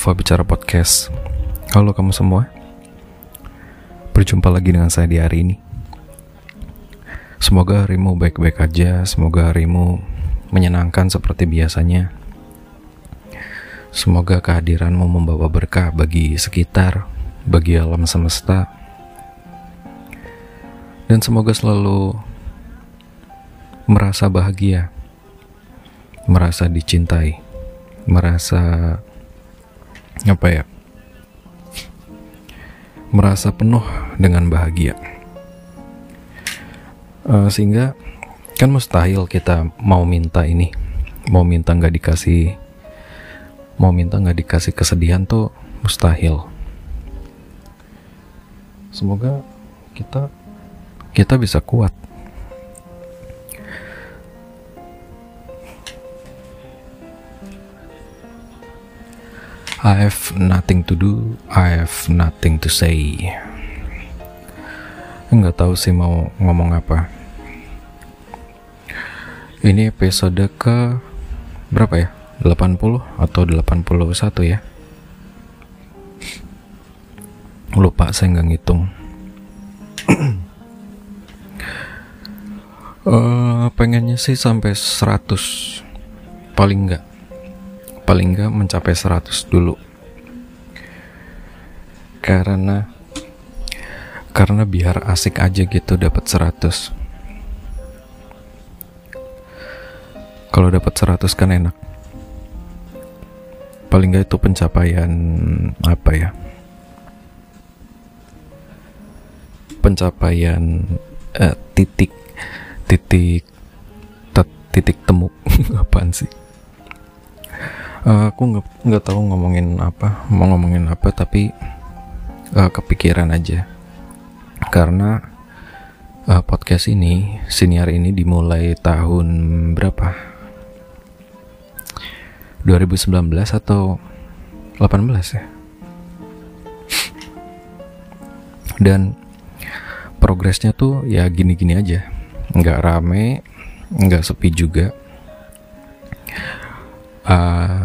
Alfa Bicara Podcast. Halo kamu semua. Berjumpa lagi dengan saya di hari ini. Semoga harimu baik-baik aja, semoga harimu menyenangkan seperti biasanya. Semoga kehadiranmu membawa berkah bagi sekitar, bagi alam semesta. Dan semoga selalu merasa bahagia, merasa dicintai, merasa apa ya? Merasa penuh dengan bahagia. Uh, sehingga kan mustahil kita mau minta ini. Mau minta nggak dikasih mau minta nggak dikasih kesedihan tuh mustahil. Semoga kita kita bisa kuat I have nothing to do, I have nothing to say. Enggak tahu sih mau ngomong apa. Ini episode ke berapa ya? 80 atau 81 ya? Lupa saya nggak ngitung. uh, pengennya sih sampai 100 paling nggak paling nggak mencapai 100 dulu. Karena karena biar asik aja gitu dapat 100 kalau dapat 100 kan enak. Paling nggak itu pencapaian apa ya? Pencapaian eh, titik titik titik temu. Apaan sih uh, aku nggak nggak tahu ngomongin apa mau ngomongin apa tapi uh, kepikiran aja. Karena uh, podcast ini senior ini dimulai tahun berapa? 2019 atau 18 ya? Dan progresnya tuh ya gini-gini aja. Nggak rame nggak sepi juga. Eh,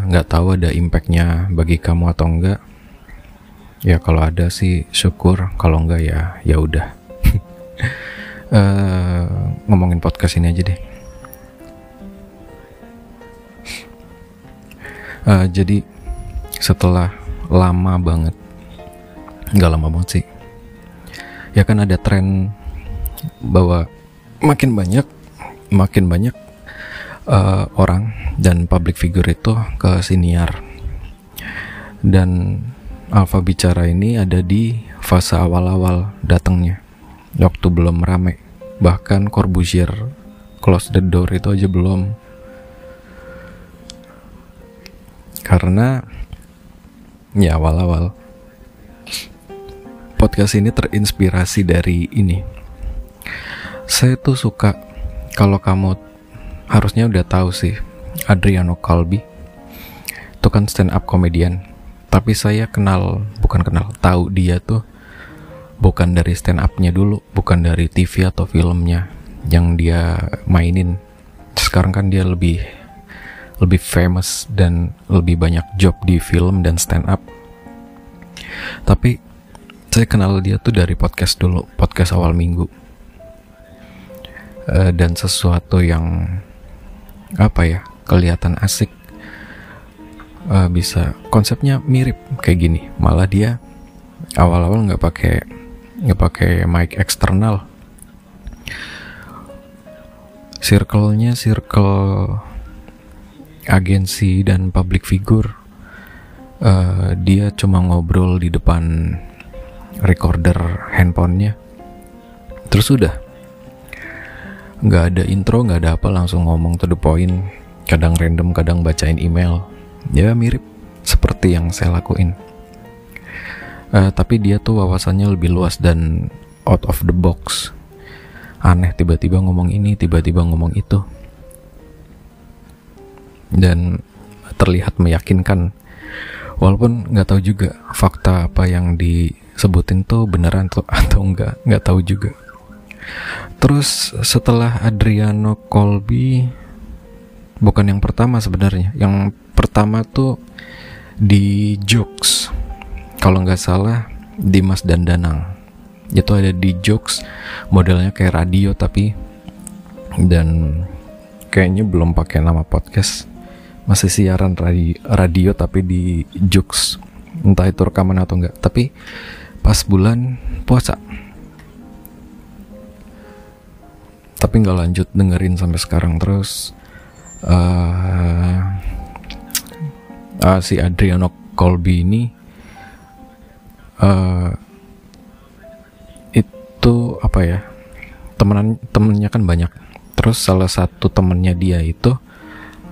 nggak uh, tahu ada impactnya bagi kamu atau enggak ya kalau ada sih syukur kalau enggak ya ya udah. Uh, ngomongin podcast ini aja deh. Uh, jadi setelah lama banget nggak lama banget sih ya kan ada tren bahwa makin banyak makin banyak uh, orang dan public figure itu ke siniar. Dan Alfa bicara ini ada di fase awal-awal datangnya waktu belum rame. Bahkan Corbusier close the door itu aja belum. Karena ya awal-awal podcast ini terinspirasi dari ini. Saya tuh suka kalau kamu harusnya udah tahu sih Adriano Calbi itu kan stand up komedian. Tapi saya kenal bukan kenal tahu dia tuh bukan dari stand upnya dulu bukan dari TV atau filmnya yang dia mainin. Sekarang kan dia lebih lebih famous dan lebih banyak job di film dan stand up tapi saya kenal dia tuh dari podcast dulu podcast awal minggu. Uh, dan sesuatu yang apa ya kelihatan asik. Uh, bisa konsepnya mirip kayak gini. Malah dia awal-awal nggak pakai nggak pakai mic eksternal. Circle-nya circle agensi dan public figure. Uh, dia cuma ngobrol di depan recorder handphonenya. Terus udah nggak ada intro nggak ada apa langsung ngomong to the point. Kadang random kadang bacain email. Ya mirip seperti yang saya lakuin. Uh, tapi dia tuh wawasannya lebih luas dan out of the box. Aneh tiba-tiba ngomong ini tiba-tiba ngomong itu. Dan terlihat meyakinkan. Walaupun nggak tahu juga fakta apa yang disebutin tuh beneran tuh atau enggak nggak tahu juga Terus setelah Adriano Colby bukan yang pertama sebenarnya. Yang pertama tuh di Jokes kalau nggak salah Dimas dan Danang itu ada di Jokes modelnya kayak radio tapi dan kayaknya belum pakai nama podcast. Masih siaran radio, radio tapi di Jokes entah itu rekaman atau enggak tapi pas bulan puasa tapi nggak lanjut dengerin sampai sekarang terus uh, uh, si Adriano Colby ini uh, itu apa ya temenan temennya kan banyak. Terus salah satu temennya dia itu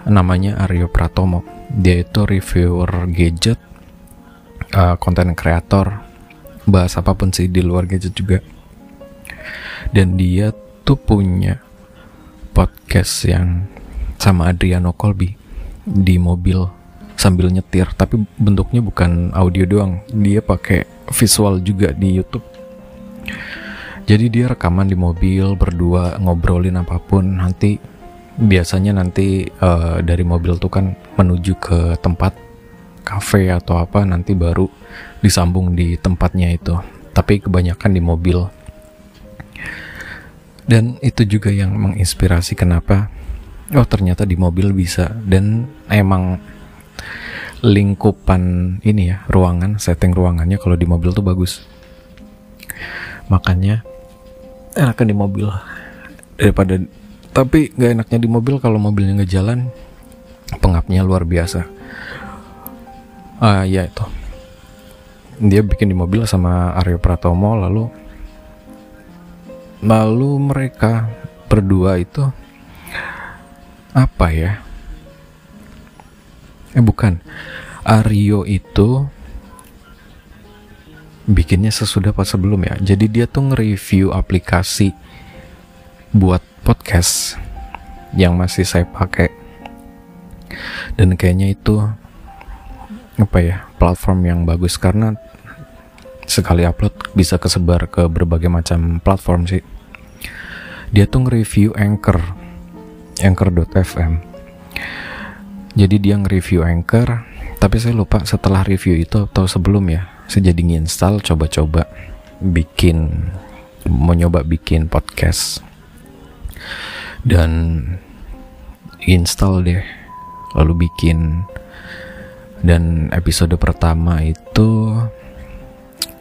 namanya Aryo Pratomo. Dia itu reviewer gadget konten uh, kreator. Bahas apa pun sih di luar gadget juga. Dan dia tuh punya podcast yang sama Adriano Colby di mobil sambil nyetir tapi bentuknya bukan audio doang. Dia pakai visual juga di YouTube. Jadi dia rekaman di mobil berdua ngobrolin apa pun. Nanti biasanya nanti uh, dari mobil tuh kan menuju ke tempat cafe atau apa nanti baru disambung di tempatnya itu. Tapi kebanyakan di mobil dan itu juga yang menginspirasi kenapa oh ternyata di mobil bisa. Dan emang lingkupan ini ya ruangan setting ruangannya kalau di mobil tuh bagus. Makanya enakan di mobil. Daripada tapi nggak enaknya di mobil kalau mobilnya nggak jalan pengapnya luar biasa. Ah uh, ya itu. Dia bikin di mobil sama Aryo Pratomo lalu lalu mereka berdua itu apa ya? Eh bukan. Aryo itu bikinnya sesudah pas sebelum ya? Jadi dia tuh nge-review aplikasi buat podcast yang masih saya pakai. Dan kayaknya itu apa ya? Platform yang bagus. Karena sekali upload bisa kesebar ke berbagai macam platform sih dia tuh nge-review Anchor Anchor.fm jadi dia nge-review Anchor tapi saya lupa setelah review itu atau sebelum ya saya jadi nginstal coba-coba bikin mau nyoba bikin podcast. Dan install deh lalu bikin. Dan episode pertama itu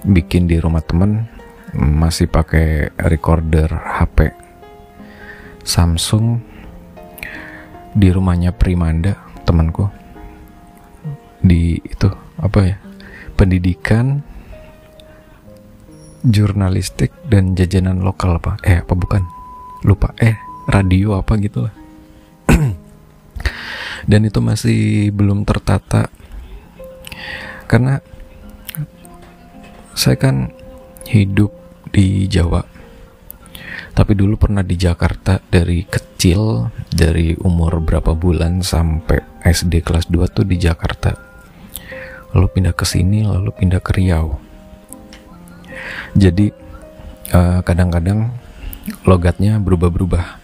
bikin di rumah temen masih pakai recorder HP Samsung di rumahnya Primanda temanku. Di itu apa ya pendidikan jurnalistik dan jajanan lokal apa? Eh apa bukan? Lupa. Eh radio apa gitu lah dan itu masih belum tertata. Karena saya kan hidup di Jawa tapi dulu pernah di Jakarta dari kecil dari umur berapa bulan sampai SD kelas 2 tuh di Jakarta. Lalu pindah ke sini lalu pindah ke Riau. Jadi eh, kadang-kadang logatnya berubah-berubah.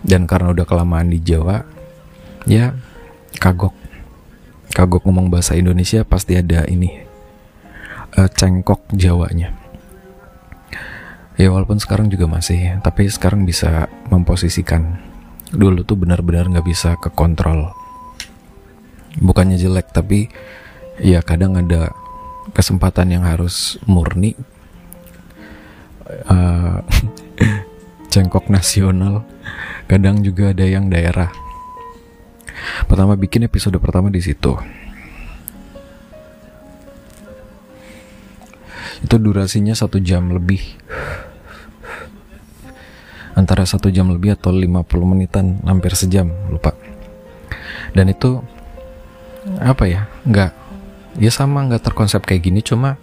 Dan karena udah kelamaan di Jawa ya kagok. Kagok ngomong bahasa Indonesia pasti ada ini uh, cengkok Jawanya ya walaupun sekarang juga masih tapi sekarang bisa memposisikan dulu tuh benar-benar nggak bisa ke kontrol bukannya jelek tapi ya kadang ada kesempatan yang harus murni uh, cengkok nasional kadang juga ada yang daerah Pertama bikin episode pertama di situ. Itu durasinya satu jam lebih. Antara satu jam lebih atau 50 menitan, hampir sejam, lupa. Dan itu apa ya? Nggak, ya sama nggak terkonsep kayak gini, cuma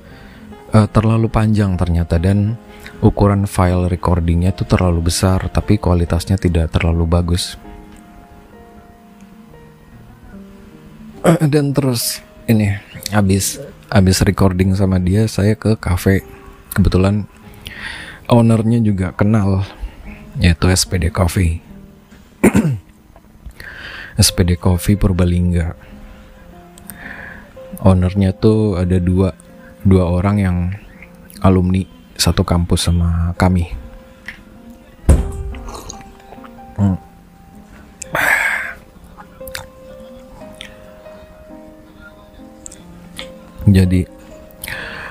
uh, terlalu panjang ternyata dan ukuran file recordingnya itu terlalu besar, tapi kualitasnya tidak terlalu bagus uh, dan terus ini habis habis recording sama dia saya ke cafe kebetulan ownernya juga kenal yaitu SPD Coffee. SPD Coffee Purbalingga. Ownernya tuh ada dua dua orang yang alumni satu kampus sama kami. Hmm. jadi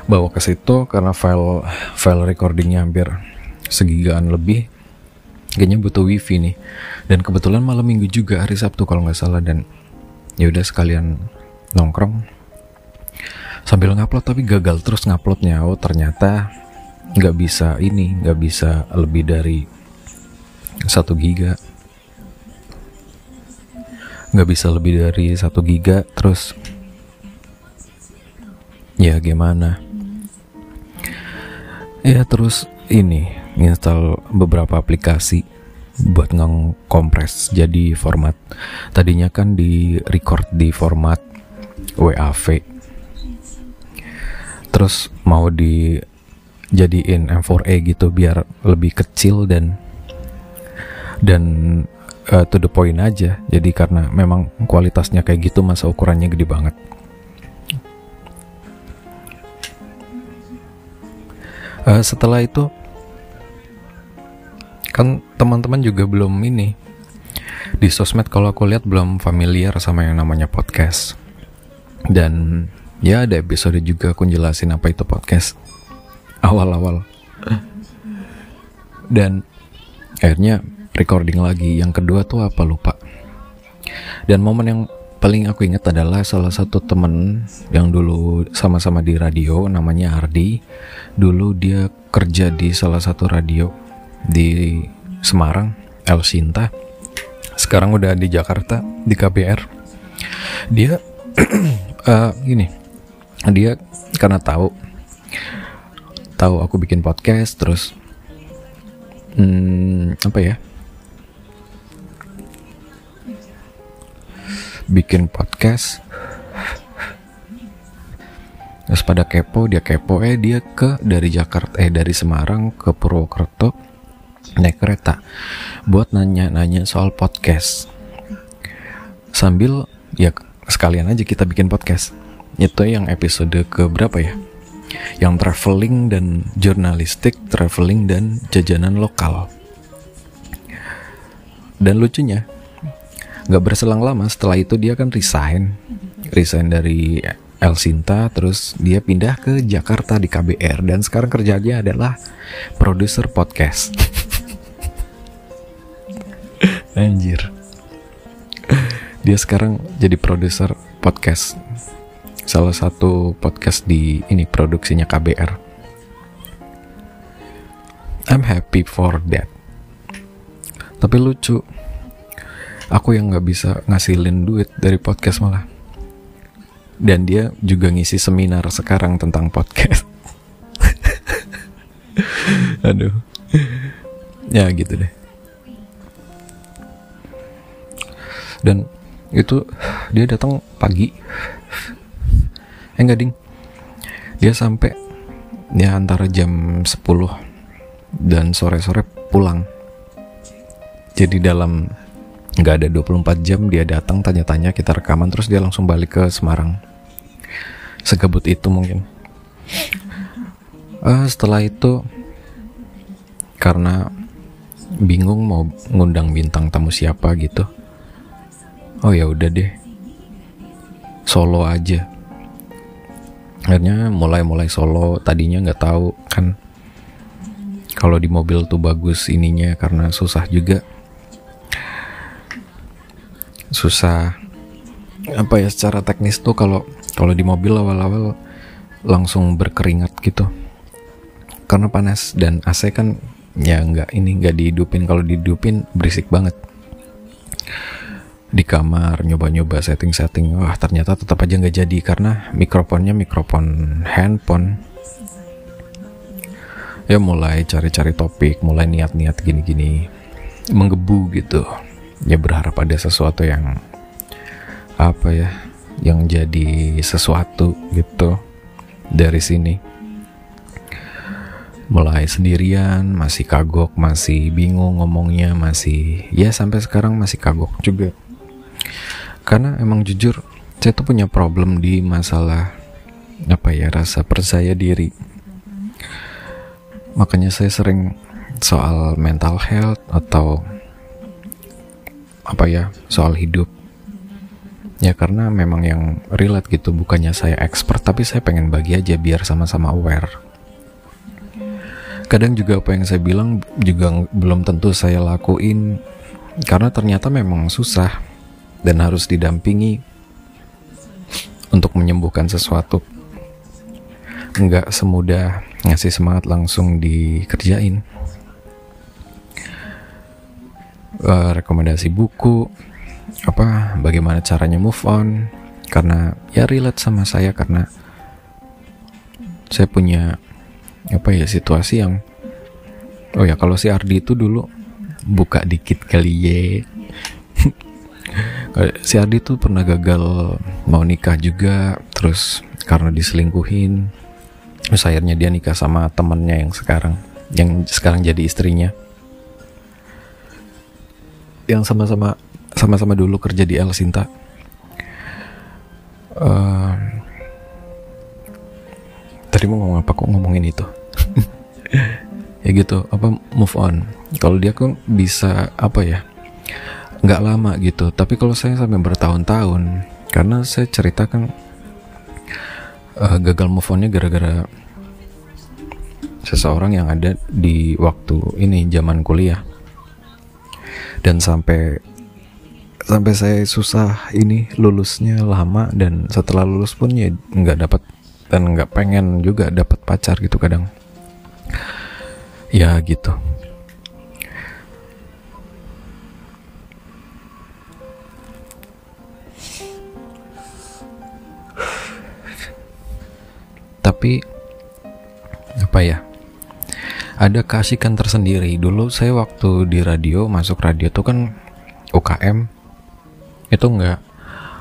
bawa ke situ karena file file recordingnya hampir segigaan lebih kayaknya butuh wifi nih. Dan kebetulan malam minggu juga hari Sabtu kalau nggak salah. Dan ya udah sekalian nongkrong. Sambil ngupload tapi gagal terus nguploadnya. Oh ternyata nggak bisa ini nggak bisa lebih dari satu giga. Nggak bisa lebih dari satu giga terus ya gimana? Ya terus ini install beberapa aplikasi buat ngkompres jadi format. Tadinya kan di record di format WAV terus mau di jadiin M4A gitu biar lebih kecil dan dan uh, to the point aja. Jadi karena memang kualitasnya kayak gitu masa ukurannya gede banget. Uh, setelah itu kan teman-teman juga belum ini. Di sosmed kalau aku lihat belum familiar sama yang namanya podcast. Dan ya ada episode juga aku jelasin apa itu podcast. Awal-awal. Dan akhirnya recording lagi. Yang kedua tuh apa lupa. Dan momen yang paling aku ingat adalah salah satu temen yang dulu sama-sama di radio namanya Ardi. Dulu dia kerja di salah satu radio di Semarang El Sinta. Sekarang udah di Jakarta di KBR dia uh, gini dia karena tahu tahu aku bikin podcast terus hmm, apa ya bikin podcast Terus pada kepo, dia kepo, eh dia ke dari Jakarta, eh dari Semarang ke Purwokerto naik kereta buat nanya-nanya soal podcast. Sambil ya sekalian aja kita bikin podcast. Itu yang episode ke berapa ya? Yang traveling dan jurnalistik, traveling dan jajanan lokal. Dan lucunya, nggak berselang lama setelah itu dia kan resign, resign dari El Sinta terus dia pindah ke Jakarta di KBR dan sekarang kerjanya adalah produser podcast. Anjir. Dia sekarang jadi produser podcast. Salah satu podcast di ini produksinya KBR. I'm happy for that. Tapi lucu. Aku yang nggak bisa ngasilin duit dari podcast malah dan dia juga ngisi seminar sekarang tentang podcast aduh ya gitu deh dan itu dia datang pagi. Eh enggak ding. Dia sampai ya antara jam 10 dan sore-sore pulang. Jadi dalam nggak ada 24 jam dia datang tanya-tanya kita rekaman terus dia langsung balik ke Semarang. Segabut itu mungkin. Uh, setelah itu karena bingung mau ngundang bintang tamu siapa gitu oh ya udah deh. Solo aja. Akhirnya mulai-mulai solo. Tadinya nggak tahu kan. Kalau di mobil tuh bagus ininya karena susah juga. Susah. Apa ya secara teknis tuh kalau kalau di mobil awal-awal langsung berkeringat gitu. Karena panas dan AC kan ya nggak ini nggak dihidupin. Kalau dihidupin berisik banget di kamar nyoba-nyoba setting-setting. Wah ternyata tetap aja nggak jadi karena mikrofonnya mikrofon handphone. Ya mulai cari-cari topik mulai niat-niat gini-gini. Menggebu gitu. Ya berharap ada sesuatu yang apa ya yang jadi sesuatu gitu dari sini. Mulai sendirian masih kagok masih bingung ngomongnya masih ya sampai sekarang masih kagok juga karena emang jujur saya tuh punya problem di masalah apa ya rasa percaya diri. Makanya saya sering soal mental health atau apa ya soal hidup. Ya karena memang yang relate gitu bukannya saya expert tapi saya pengen bagi aja biar sama-sama aware. Kadang juga apa yang saya bilang juga belum tentu saya lakuin. Karena ternyata memang susah dan harus didampingi untuk menyembuhkan sesuatu. Nggak semudah ngasih semangat langsung dikerjain. Uh, rekomendasi buku apa bagaimana caranya move on karena ya relate sama saya karena saya punya apa ya situasi yang oh ya kalau si Ardi itu dulu buka dikit kali ye si Ardi tuh pernah gagal mau nikah juga terus karena diselingkuhin terus akhirnya dia nikah sama temennya yang sekarang yang sekarang jadi istrinya. Yang sama-sama sama-sama dulu kerja di El Sinta. Uh, tadi mau ngomong apa? Kok ngomongin itu? Ya gitu apa move on. Kalau dia kan bisa apa ya nggak lama gitu. Tapi kalau saya sampai bertahun-tahun karena saya ceritakan uh, gagal move onnya gara-gara seseorang yang ada di waktu ini zaman kuliah. Dan sampai sampai saya susah ini lulusnya lama dan setelah lulus pun ya nggak dapat dan nggak pengen juga dapat pacar gitu kadang. Ya gitu tapi apa ya ada kasihkan tersendiri. Dulu saya waktu di radio masuk radio tuh kan UKM itu nggak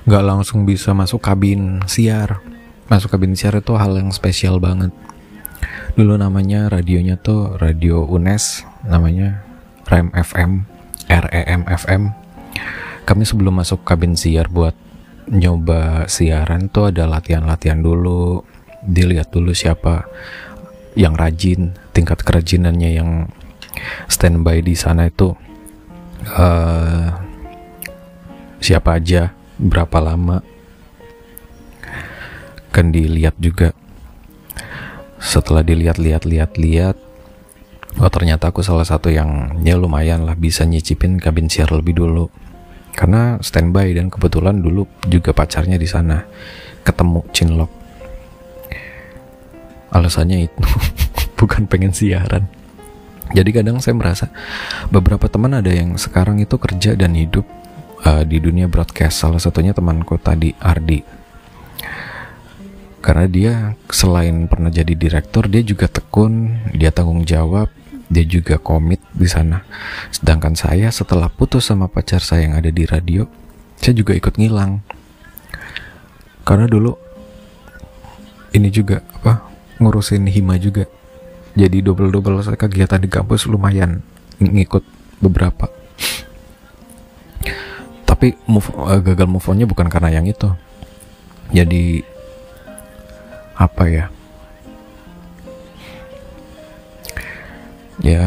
nggak langsung bisa masuk kabin siar. Masuk kabin siar itu hal yang spesial banget. Dulu namanya radionya tuh radio UNES namanya REM FM REM FM kami sebelum masuk kabin siar buat nyoba siaran tuh ada latihan-latihan dulu dilihat dulu siapa yang rajin tingkat kerajinannya yang standby di sana itu uh, siapa aja berapa lama kan dilihat juga. Setelah dilihat-lihat lihat-lihat oh ternyata aku salah satu yang ya lumayan lah bisa nyicipin kabin siar lebih dulu. Karena standby dan kebetulan dulu juga pacarnya di sana ketemu Cinlok alasannya itu bukan pengen siaran jadi kadang saya merasa beberapa teman ada yang sekarang itu kerja dan hidup uh, di dunia broadcast salah satunya temanku tadi Ardi karena dia selain pernah jadi direktur dia juga tekun dia tanggung jawab dia juga komit di sana. Sedangkan saya setelah putus sama pacar saya yang ada di radio, saya juga ikut ngilang. Karena dulu ini juga apa ngurusin hima juga. Jadi double-double kegiatan di kampus lumayan ngikut beberapa. Tapi move, uh, gagal move onnya bukan karena yang itu. Jadi apa ya? ya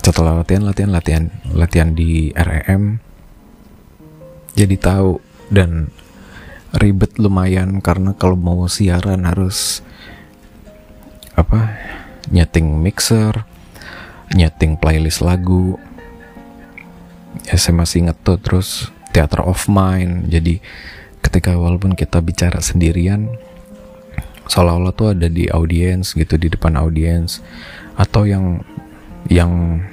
setelah latihan latihan latihan latihan di REM jadi tahu dan ribet lumayan karena kalau mau siaran harus apa nyeting mixer nyeting playlist lagu. Ya saya masih inget tuh terus theater of mind. Jadi ketika walaupun kita bicara sendirian seolah-olah tuh ada di audiens gitu di depan audiens. Atau yang yang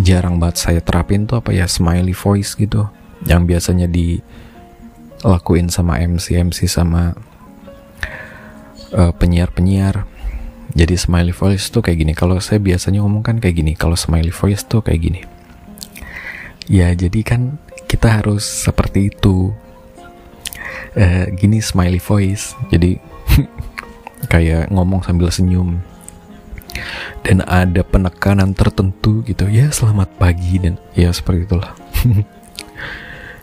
jarang banget saya terapin tuh apa ya smiley voice gitu. Yang biasanya dilakuin sama MC MC sama uh, penyiar-penyiar jadi smiley voice tuh kayak gini. Kalau saya biasanya ngomong kan kayak gini. Kalau smiley voice tuh kayak gini. Ya jadi kan kita harus seperti itu. Uh, gini smiley voice. Jadi kayak ngomong sambil senyum. Dan ada penekanan tertentu gitu. Ya selamat pagi dan ya seperti itulah.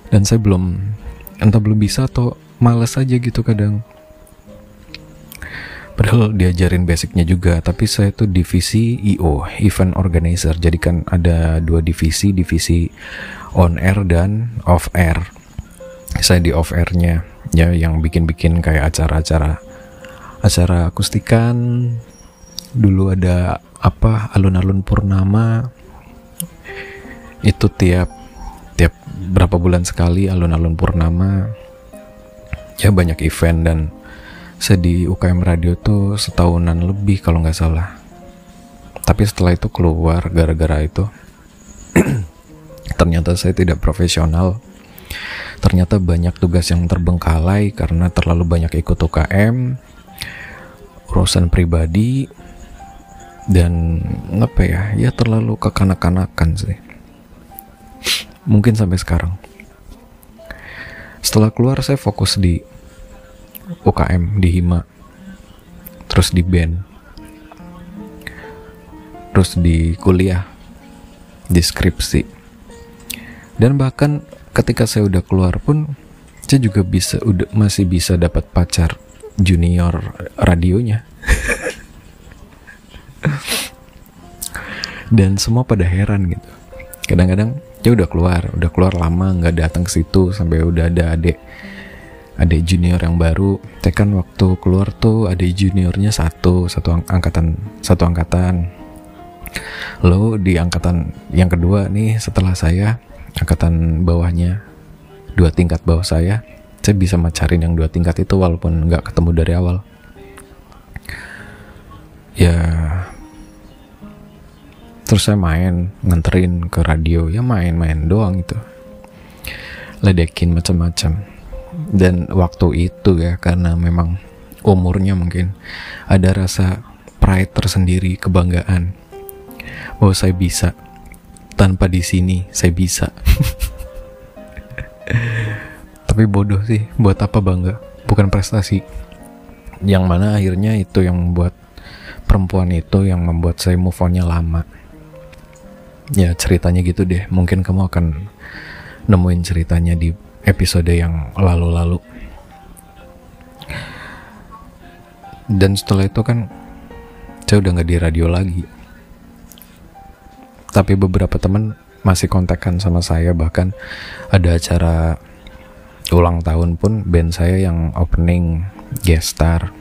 Dan saya belum entah belum bisa atau males aja gitu kadang Padahal diajarin basicnya juga, tapi saya tuh divisi IO, event organizer. Jadi kan ada dua divisi, divisi on air dan off air. Saya di off airnya, ya yang bikin-bikin kayak acara-acara, acara akustikan. Dulu ada apa alun-alun purnama. Itu tiap tiap berapa bulan sekali alun-alun purnama. Ya banyak event dan di UKM Radio tuh setahunan lebih kalau nggak salah. Tapi setelah itu keluar gara-gara itu ternyata saya tidak profesional. Ternyata banyak tugas yang terbengkalai karena terlalu banyak ikut UKM urusan pribadi dan apa ya ya terlalu kekanak-kanakan sih. Mungkin sampai sekarang. Setelah keluar saya fokus di UKM di Hima terus di band terus di kuliah di skripsi. Dan bahkan ketika saya udah keluar pun saya juga bisa udah masih bisa dapat pacar junior radionya. Dan semua pada heran gitu. Kadang-kadang ya udah keluar udah keluar lama nggak datang ke situ sampai udah ada adik adik junior yang baru. Tekan waktu keluar tuh adik juniornya satu satu angkatan satu angkatan. Lo di angkatan yang kedua nih setelah saya angkatan bawahnya dua tingkat bawah saya saya bisa macarin yang dua tingkat itu walaupun nggak ketemu dari awal. Ya terus saya main nganterin ke radio. Ya main-main doang itu. Ledekin macam-macam dan waktu itu ya karena memang umurnya mungkin ada rasa pride tersendiri kebanggaan bahwa saya bisa. Tanpa di sini saya bisa. Tapi bodoh sih buat apa bangga? Bukan prestasi. Yang mana akhirnya itu yang membuat perempuan itu yang membuat saya move onnya lama. Ya ceritanya gitu deh. Mungkin kamu akan nemuin ceritanya di episode yang lalu-lalu. Dan setelah itu kan saya udah nggak di radio lagi. Tapi beberapa teman masih kontakkan sama saya bahkan ada acara ulang tahun pun band saya yang opening guest star.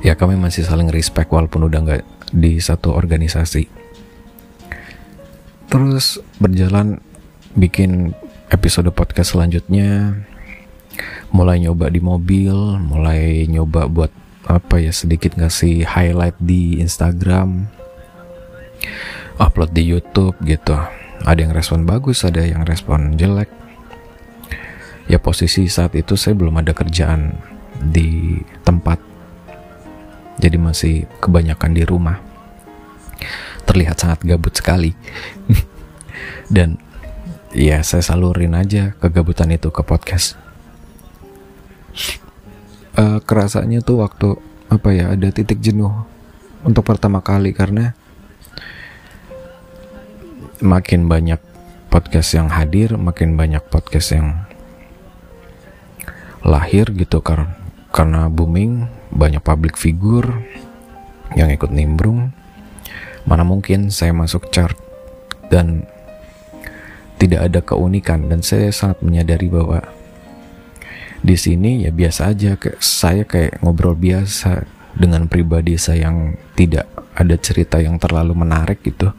Ya kami masih saling respect walaupun udah nggak di satu organisasi. Terus berjalan bikin episode podcast selanjutnya mulai nyoba di mobil, mulai nyoba buat apa ya sedikit ngasih highlight di Instagram, upload di YouTube gitu. Ada yang respon bagus, ada yang respon jelek. Ya posisi saat itu saya belum ada kerjaan di tempat, jadi masih kebanyakan di rumah. Terlihat sangat gabut sekali. Dan ya saya salurin aja kegabutan itu ke podcast. Uh, kerasanya tuh waktu apa ya ada titik jenuh untuk pertama kali karena makin banyak podcast yang hadir makin banyak podcast yang lahir gitu karena karena booming banyak public figure yang ikut nimbrung. Mana mungkin saya masuk chart dan tidak ada keunikan dan saya sangat menyadari bahwa di sini ya biasa aja kayak saya kayak ngobrol biasa dengan pribadi saya yang tidak ada cerita yang terlalu menarik gitu.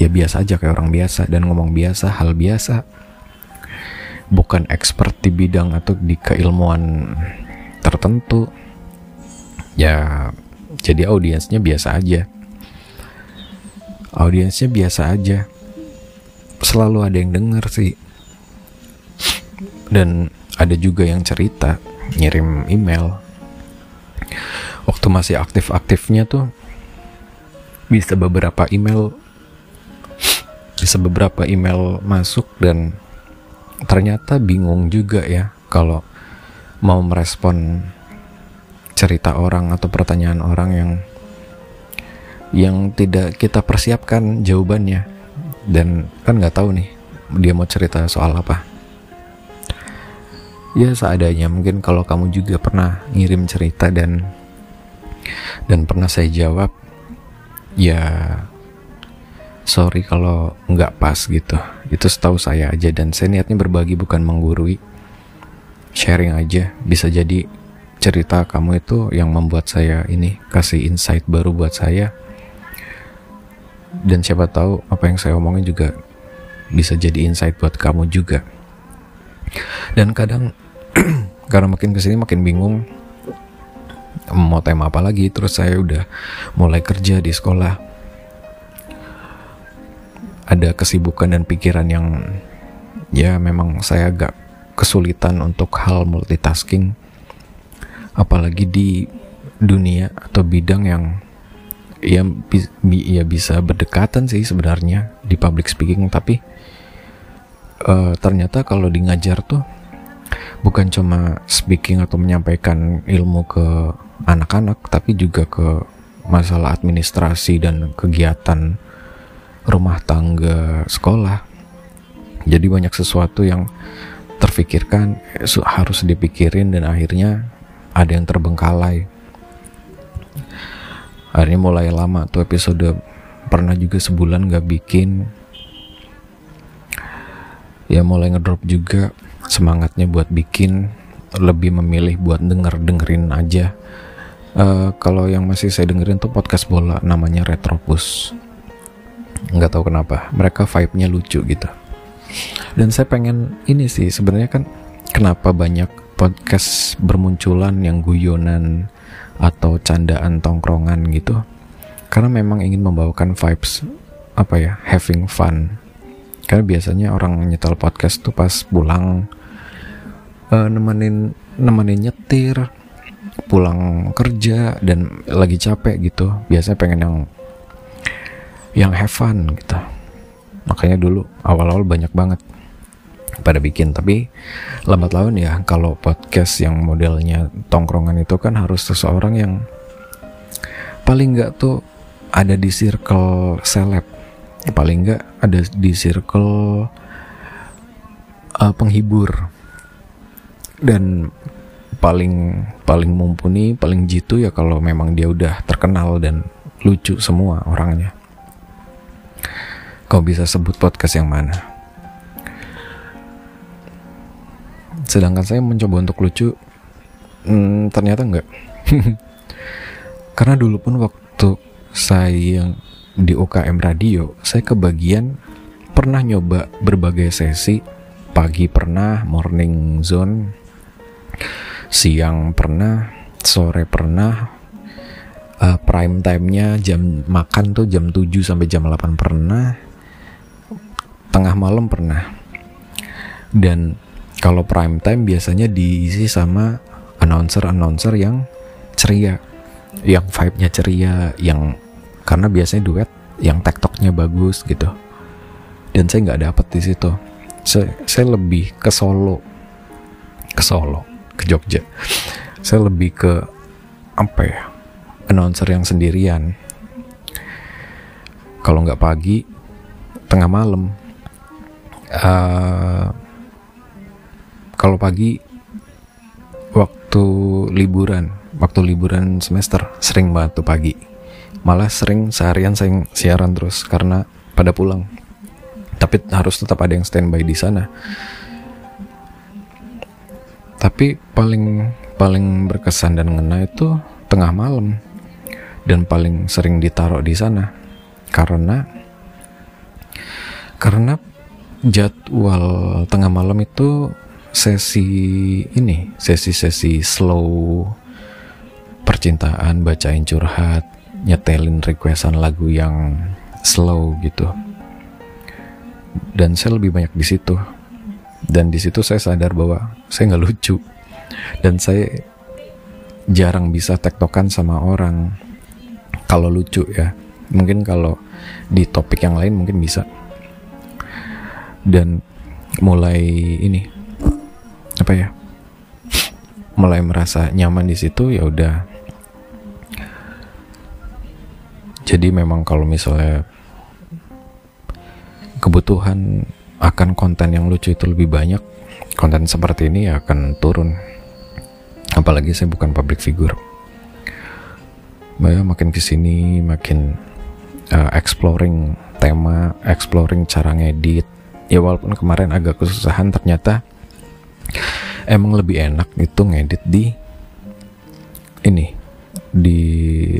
Ya biasa aja kayak orang biasa dan ngomong biasa hal biasa. Bukan expert di bidang atau di keilmuan tertentu. Ya jadi audiensnya biasa aja. Audiensnya biasa aja selalu ada yang denger sih. Dan ada juga yang cerita ngirim email. Waktu masih aktif-aktifnya tuh bisa beberapa email bisa beberapa email masuk dan ternyata bingung juga ya kalau mau merespon cerita orang atau pertanyaan orang yang yang tidak kita persiapkan jawabannya dan kan nggak tahu nih dia mau cerita soal apa. Ya seadanya mungkin kalau kamu juga pernah ngirim cerita dan dan pernah saya jawab ya sorry kalau nggak pas gitu. Itu setahu saya aja dan saya niatnya berbagi bukan menggurui. Sharing aja bisa jadi cerita kamu itu yang membuat saya ini kasih insight baru buat saya dan siapa tahu apa yang saya omongin juga bisa jadi insight buat kamu juga. Dan kadang karena makin ke sini makin bingung mau tema apa lagi terus saya udah mulai kerja di sekolah. Ada kesibukan dan pikiran yang ya memang saya agak kesulitan untuk hal multitasking. Apalagi di dunia atau bidang yang ya, bi, ya bisa berdekatan sih sebenarnya di public speaking tapi uh, ternyata kalau di ngajar tuh bukan cuma speaking atau menyampaikan ilmu ke anak-anak tapi juga ke masalah administrasi dan kegiatan rumah tangga sekolah. Jadi banyak sesuatu yang terfikirkan harus dipikirin dan akhirnya ada yang terbengkalai akhirnya mulai lama tuh episode pernah juga sebulan gak bikin. Ya mulai ngedrop juga semangatnya buat bikin lebih memilih buat denger dengerin aja. Uh, kalau yang masih saya dengerin tuh podcast bola namanya Retropus. Nggak tahu kenapa mereka vibe-nya lucu gitu. Dan saya pengen ini sih sebenarnya kan kenapa banyak podcast bermunculan yang guyonan atau candaan tongkrongan gitu. Karena memang ingin membawakan vibes apa ya having fun. Karena biasanya orang nyetel podcast tuh pas pulang uh, nemenin nemenin nyetir pulang kerja dan lagi capek gitu. Biasanya pengen yang yang have fun gitu. Makanya dulu awal-awal banyak banget pada bikin. Tapi lambat laun ya kalau podcast yang modelnya tongkrongan itu kan harus seseorang yang paling nggak tuh ada di circle seleb. Paling nggak ada di circle uh, penghibur. Dan paling paling mumpuni paling jitu ya kalau memang dia udah terkenal dan lucu semua orangnya. Kau bisa sebut podcast yang mana sedangkan saya mencoba untuk lucu hmm, ternyata enggak. Karena dulu pun waktu saya di UKM radio saya kebagian pernah nyoba berbagai sesi. Pagi pernah morning zone. Siang pernah sore pernah. Uh, prime time-nya jam makan tuh jam 7 sampai jam 8 pernah. Tengah malam pernah. Dan kalau prime time biasanya diisi sama announcer-announcer yang ceria. Yang vibe-nya ceria yang karena biasanya duet yang tektoknya bagus gitu. Dan saya nggak dapet di situ. Saya, saya lebih ke Solo. Ke Solo ke Jogja. Saya lebih ke apa ya announcer yang sendirian. Kalau nggak pagi tengah malam. Uh, kalau pagi waktu liburan waktu liburan semester sering banget tuh pagi. Malah sering seharian saya siaran terus karena pada pulang. Tapi harus tetap ada yang standby di sana. Tapi paling paling berkesan dan ngena itu tengah malam. Dan paling sering ditaruh di sana. Karena karena jadwal tengah malam itu sesi ini sesi-sesi slow percintaan bacain curhat nyetelin requestan lagu yang slow gitu. Dan saya lebih banyak di situ. Dan di situ saya sadar bahwa saya nggak lucu. Dan saya jarang bisa tektokan sama orang kalau lucu ya. Mungkin kalau di topik yang lain mungkin bisa. Dan mulai ini apa ya mulai merasa nyaman di situ ya udah. Jadi memang kalau misalnya kebutuhan akan konten yang lucu itu lebih banyak konten seperti ini akan turun. Apalagi saya bukan public figure. Bah, makin ke sini makin uh, exploring tema exploring cara ngedit. Ya walaupun kemarin agak kesusahan ternyata emang lebih enak itu ngedit di ini di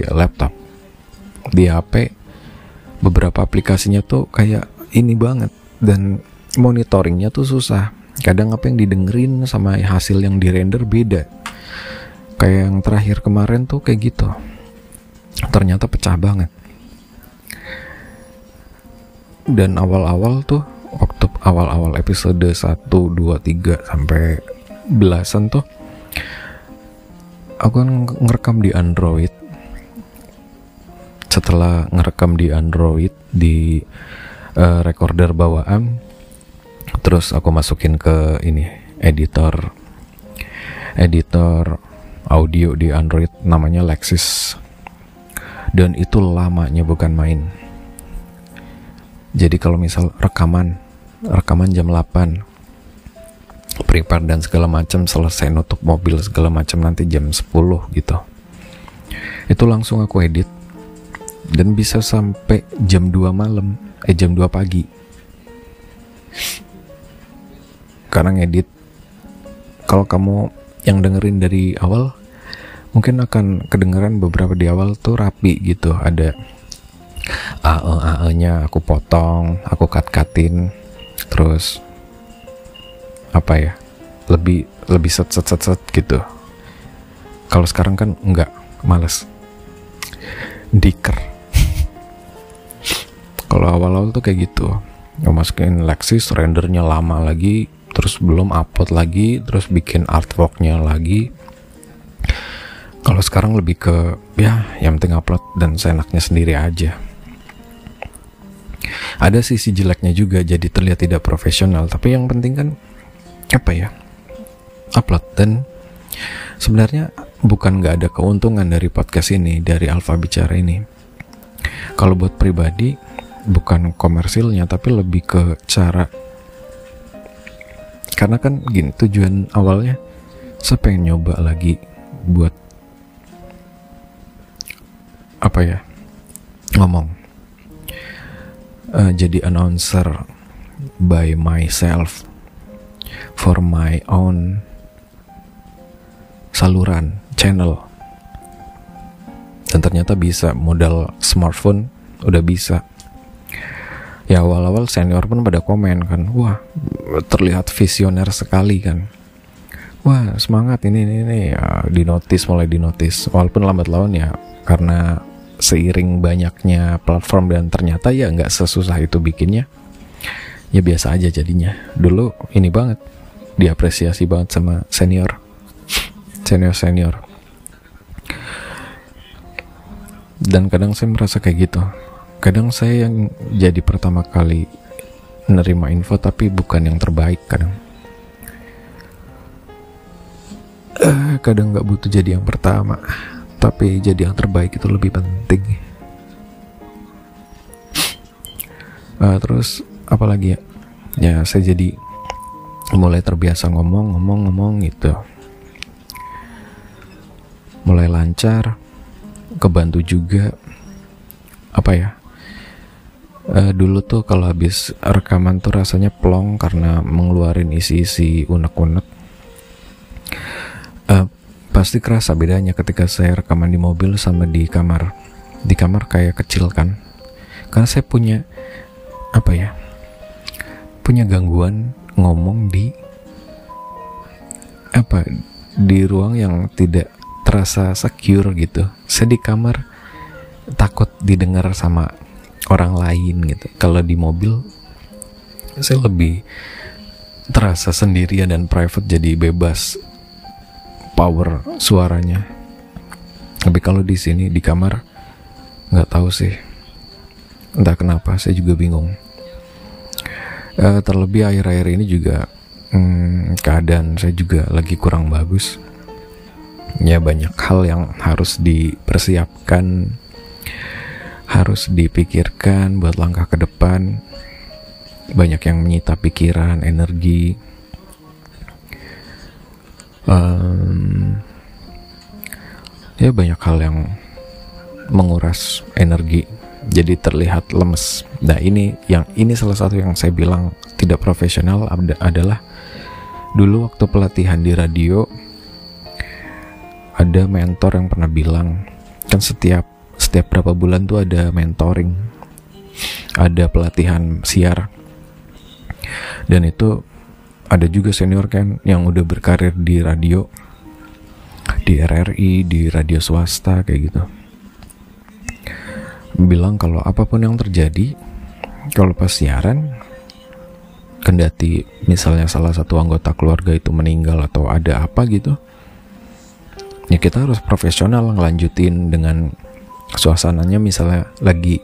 laptop. Di HP beberapa aplikasinya tuh kayak ini banget. Dan monitoringnya tuh susah. Kadang apa yang didengerin sama hasil yang dirender beda. Kayak yang terakhir kemarin tuh kayak gitu. Ternyata pecah banget. Dan awal-awal tuh waktu awal-awal episode 1, 2, 3 sampai belasan tuh aku kan ngerekam di Android. Setelah ngerekam di Android di uh, recorder bawaan terus aku masukin ke ini editor editor audio di Android namanya Lexis. Dan itu lamanya bukan main. Jadi kalau misal rekaman rekaman jam 8 prepare dan segala macam selesai nutup mobil segala macam nanti jam 10 gitu. Itu langsung aku edit. Dan bisa sampai jam 2 malam eh jam 2 pagi. Karena ngedit. Kalau kamu yang dengerin dari awal mungkin akan kedengeran beberapa di awal tuh rapi gitu. Ada AE AE nya aku potong aku cut cutin terus apa ya lebih lebih set set set set gitu. Kalau sekarang kan enggak males. Diker. Kalau awal-awal tuh kayak gitu. Masukin Lexis rendernya lama lagi terus belum upload lagi terus bikin artworknya lagi. Kalau sekarang lebih ke ya yang penting upload dan seenaknya sendiri aja. Ada sisi jeleknya juga jadi terlihat tidak profesional, tapi yang penting kan apa ya? Upload dan sebenarnya bukan nggak ada keuntungan dari podcast ini, dari Alfa Bicara ini. Kalau buat pribadi bukan komersilnya tapi lebih ke cara karena kan gini tujuan awalnya saya pengen nyoba lagi buat apa ya ngomong uh, jadi announcer by myself for my own saluran channel. Dan ternyata bisa modal smartphone udah bisa. Ya awal-awal senior pun pada komen kan wah terlihat visioner sekali kan. Wah semangat ini ini, ini. Ya, dinotis mulai dinotis walaupun lambat laun ya karena seiring banyaknya platform dan ternyata ya nggak sesusah itu bikinnya ya biasa aja jadinya. Dulu ini banget diapresiasi banget sama senior senior senior. Dan kadang saya merasa kayak gitu. Kadang saya yang jadi pertama kali menerima info tapi bukan yang terbaik kadang. Uh, kadang nggak butuh jadi yang pertama tapi jadi yang terbaik itu lebih penting. Uh, terus apalagi ya? Ya saya jadi mulai terbiasa ngomong ngomong ngomong gitu. Mulai lancar kebantu juga. Apa ya? Uh, dulu tuh kalau habis rekaman tuh rasanya plong karena mengeluarin isi-isi unek-unek. Uh, Pasti kerasa bedanya ketika saya rekaman di mobil sama di kamar. Di kamar kayak kecil kan. Karena saya punya apa ya? Punya gangguan ngomong di apa? Di ruang yang tidak terasa secure gitu. Saya di kamar takut didengar sama orang lain gitu. Kalau di mobil saya lebih terasa sendirian dan private jadi bebas power suaranya. Tapi kalau di sini di kamar nggak tahu sih. Entah kenapa saya juga bingung. Uh, terlebih akhir-akhir ini juga hmm, keadaan saya juga lagi kurang bagus. Ya banyak hal yang harus dipersiapkan harus dipikirkan buat langkah ke depan. Banyak yang menyita pikiran energi um, ya banyak hal yang menguras energi jadi terlihat lemes. Nah ini yang ini salah satu yang saya bilang tidak profesional adalah dulu waktu pelatihan di radio ada mentor yang pernah bilang kan setiap setiap berapa bulan tuh ada mentoring ada pelatihan siar. Dan itu ada juga senior kan yang udah berkarir di radio di RRI, di radio swasta kayak gitu. Bilang kalau apa pun yang terjadi, kalau pas siaran, kendati misalnya salah satu anggota keluarga itu meninggal atau ada apa gitu, ya kita harus profesional ngelanjutin dengan suasananya misalnya lagi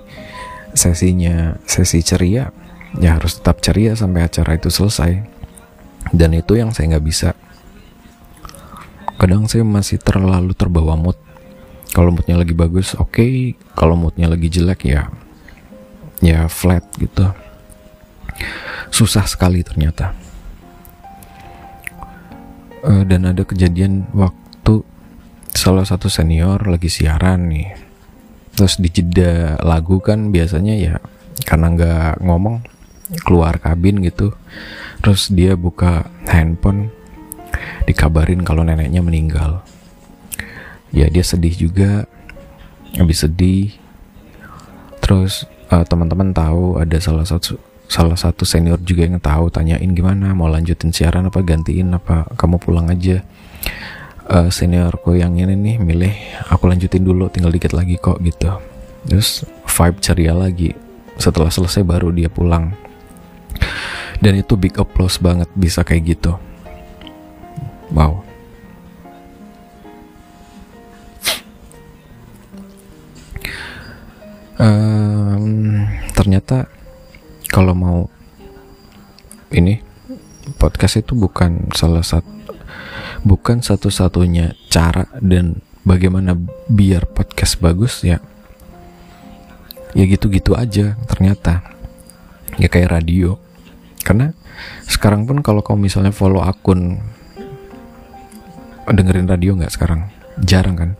sesinya sesi ceria ya harus tetap ceria sampai acara itu selesai dan itu yang saya nggak bisa. Kadang saya masih terlalu terbawa mood. Kalau moodnya lagi bagus oke. Okay. kalau moodnya lagi jelek ya ya flat gitu. Susah sekali ternyata. Uh, dan ada kejadian waktu salah satu senior lagi siaran nih. Terus di jeda lagu kan biasanya ya karena nggak ngomong keluar kabin gitu. Terus dia buka handphone dikabarin kalau neneknya meninggal. Ya dia sedih juga habis sedih. Terus uh, teman-teman tahu ada salah satu salah satu senior juga yang tahu tanyain gimana mau lanjutin siaran apa gantiin apa kamu pulang aja. Uh, seniorku yang ini nih milih aku lanjutin dulu tinggal dikit lagi kok gitu. Terus vibe ceria lagi. Setelah selesai baru dia pulang dan itu big applause banget bisa kayak gitu. Wow. Um, ternyata kalau mau ini podcast itu bukan salah satu bukan satu-satunya cara dan bagaimana biar podcast bagus ya. Ya gitu-gitu aja ternyata ya kayak radio. Karena sekarang pun kalau kamu misalnya follow akun dengerin radio nggak sekarang? Jarang kan?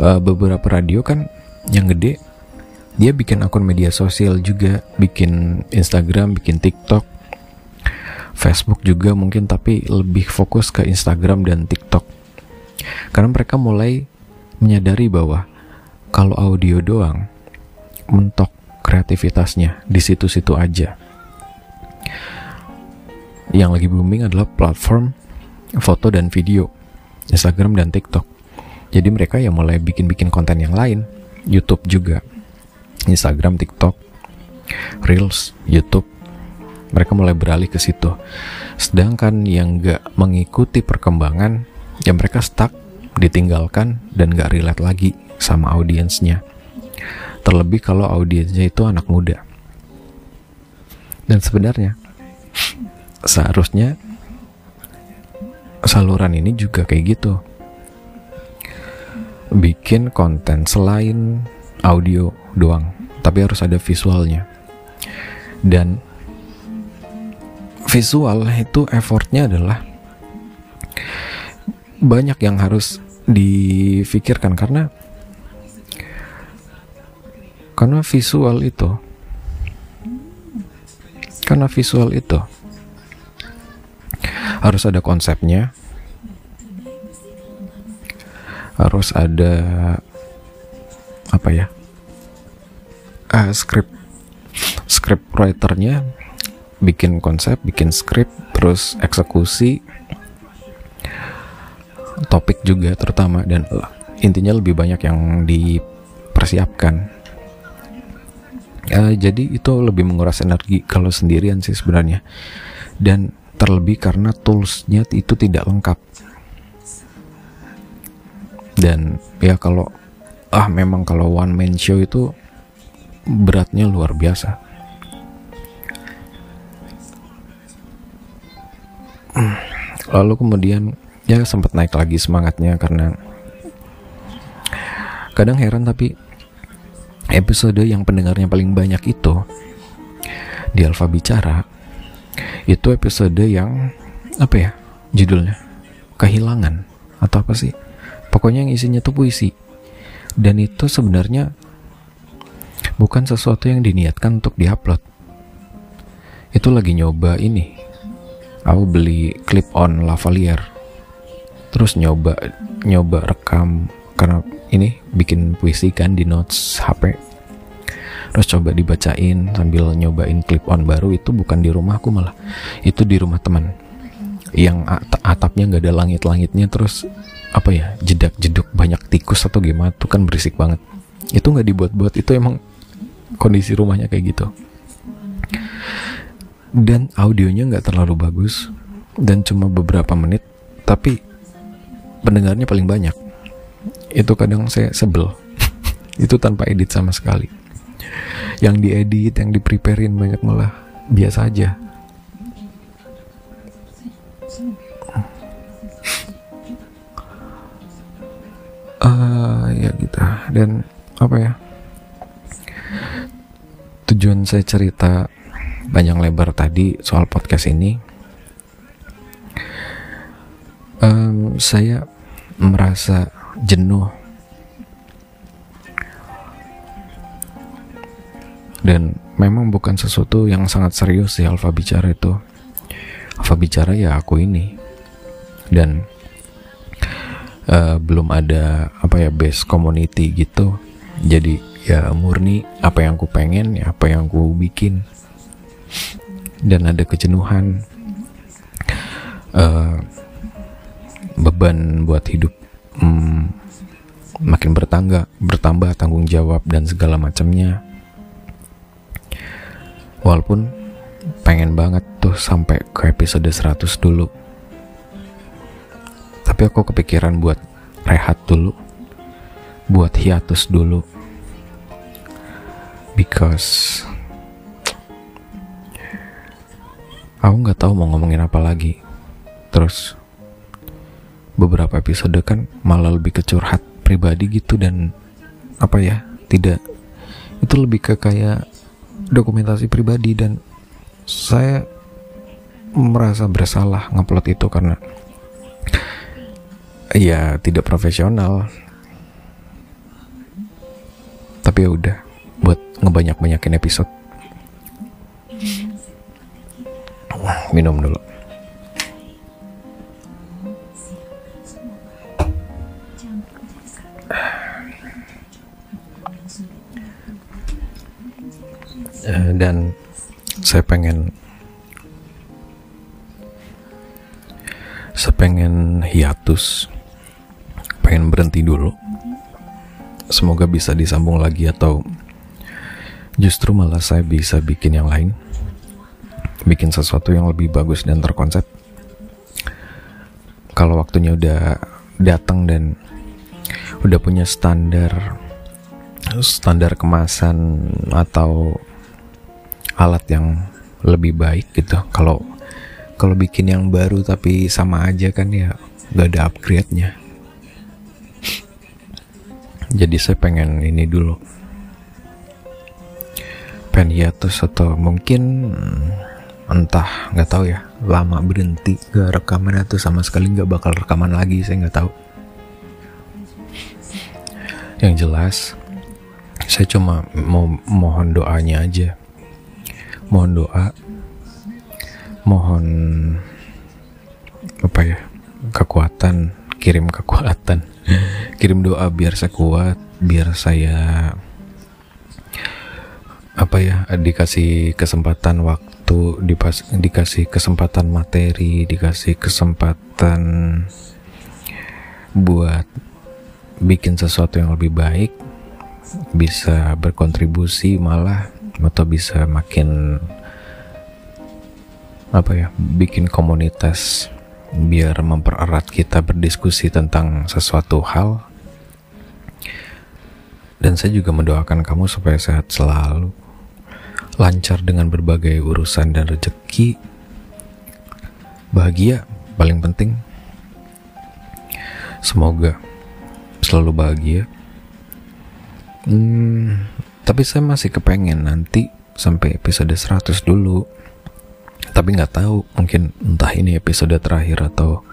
Uh, beberapa radio kan yang gede dia bikin akun media sosial juga bikin Instagram bikin TikTok Facebook juga mungkin tapi lebih fokus ke Instagram dan TikTok. Karena mereka mulai menyadari bahwa kalau audio doang mentok kreativitasnya di situ-situ aja yang lagi booming adalah platform foto dan video, Instagram dan TikTok. Jadi mereka yang mulai bikin-bikin konten yang lain, YouTube juga, Instagram, TikTok, Reels, YouTube. Mereka mulai beralih ke situ. Sedangkan yang gak mengikuti perkembangan, ya mereka stuck, ditinggalkan, dan gak relate lagi sama audiensnya. Terlebih kalau audiensnya itu anak muda. Dan sebenarnya, seharusnya saluran ini juga kayak gitu bikin konten selain audio doang tapi harus ada visualnya dan visual itu effortnya adalah banyak yang harus difikirkan karena karena visual itu. Karena visual itu. Harus ada konsepnya. Harus ada apa ya uh, script script writernya. Bikin konsep bikin script terus eksekusi. Topik juga terutama dan intinya lebih banyak yang dipersiapkan uh, jadi itu lebih menguras energi kalau sendirian sih sebenarnya. Dan terlebih karena toolsnya itu tidak lengkap. Dan ya kalau ah memang kalau one man show itu beratnya luar biasa. Lalu kemudian ya sempat naik lagi semangatnya karena kadang heran tapi episode yang pendengarnya paling banyak itu di Alfa Bicara itu episode yang apa ya judulnya? Kehilangan atau apa sih? Pokoknya yang isinya tuh puisi. Dan itu sebenarnya bukan sesuatu yang diniatkan untuk diupload. Itu lagi nyoba ini. Aku beli clip on lavalier. Terus nyoba nyoba rekam karena ini bikin puisi kan di notes HP terus coba dibacain sambil nyobain clip on baru itu bukan di rumahku malah. Itu di rumah teman. Yang atapnya nggak ada langit-langitnya terus apa ya jedak jeduk banyak tikus atau gimana tuh kan berisik banget. Itu nggak dibuat-buat itu emang kondisi rumahnya kayak gitu. Dan audionya nggak terlalu bagus dan cuma beberapa menit tapi pendengarnya paling banyak itu kadang saya sebel. Itu tanpa edit sama sekali. Yang diedit yang dipreparein banyak malah biasa aja. Uh, ya gitu. Dan apa ya? Tujuan saya cerita panjang lebar tadi soal podcast ini um, saya merasa jenuh. Dan memang bukan sesuatu yang sangat serius sih Alfa bicara itu. Alfa bicara ya aku ini. Dan uh, belum ada apa ya base community gitu. Jadi ya murni apa yang ku pengen ya apa yang ku bikin. Dan ada kejenuhan uh, beban buat hidup hmm, makin bertangga bertambah tanggung jawab dan segala macamnya. Walaupun pengen banget tuh sampai ke episode 100 dulu. Tapi aku kepikiran buat rehat dulu buat hiatus dulu. Because aku nggak tahu mau ngomongin apa lagi. Terus beberapa episode kan malah lebih ke curhat pribadi gitu dan apa ya tidak itu lebih ke kayak dokumentasi pribadi dan saya merasa bersalah ngupload itu karena ya tidak profesional. Tapi ya udah buat ngebanyak-banyakin episode. Minum dulu saya pengen saya pengen hiatus pengen berhenti dulu. Semoga bisa disambung lagi atau justru malah saya bisa bikin yang lain. Bikin sesuatu yang lebih bagus dan terkonsep. Kalau waktunya udah datang dan udah punya standar standar kemasan atau alat yang lebih baik gitu. Kalau kalau bikin yang baru tapi sama aja kan ya gak ada upgrade-nya. Jadi saya pengen ini dulu. Pengen hiatus atau mungkin entah nggak tahu ya. Lama berhenti gak rekaman atau sama sekali nggak bakal rekaman lagi saya nggak tahu. Yang jelas saya cuma mau mohon doanya aja mohon doa. Mohon apa ya kekuatan kirim kekuatan. Kirim doa biar saya kuat biar saya apa ya dikasih kesempatan waktu dipas, dikasih kesempatan materi dikasih kesempatan buat bikin sesuatu yang lebih baik bisa berkontribusi malah atau bisa makin apa ya bikin komunitas biar mempererat kita berdiskusi tentang sesuatu hal dan saya juga mendoakan kamu supaya sehat selalu lancar dengan berbagai urusan dan rezeki, bahagia paling penting. Semoga selalu bahagia. Hmm, tapi saya masih kepengen nanti sampai episode 100 dulu. Tapi nggak tahu, mungkin entah ini episode terakhir atau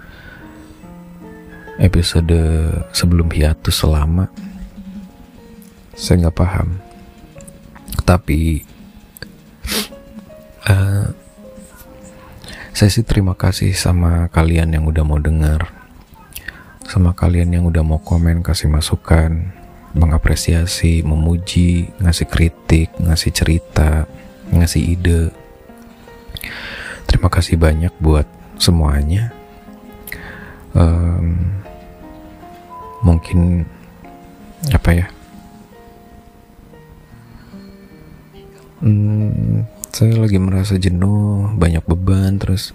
episode sebelum hiatus selama. Saya nggak paham. Tapi uh, saya sih terima kasih sama kalian yang udah mau dengar sama kalian yang udah mau komen kasih masukan mengapresiasi memuji ngasih kritik ngasih cerita ngasih ide. Terima kasih banyak buat semuanya. Um, mungkin apa ya? Hmm, saya lagi merasa jenuh banyak beban terus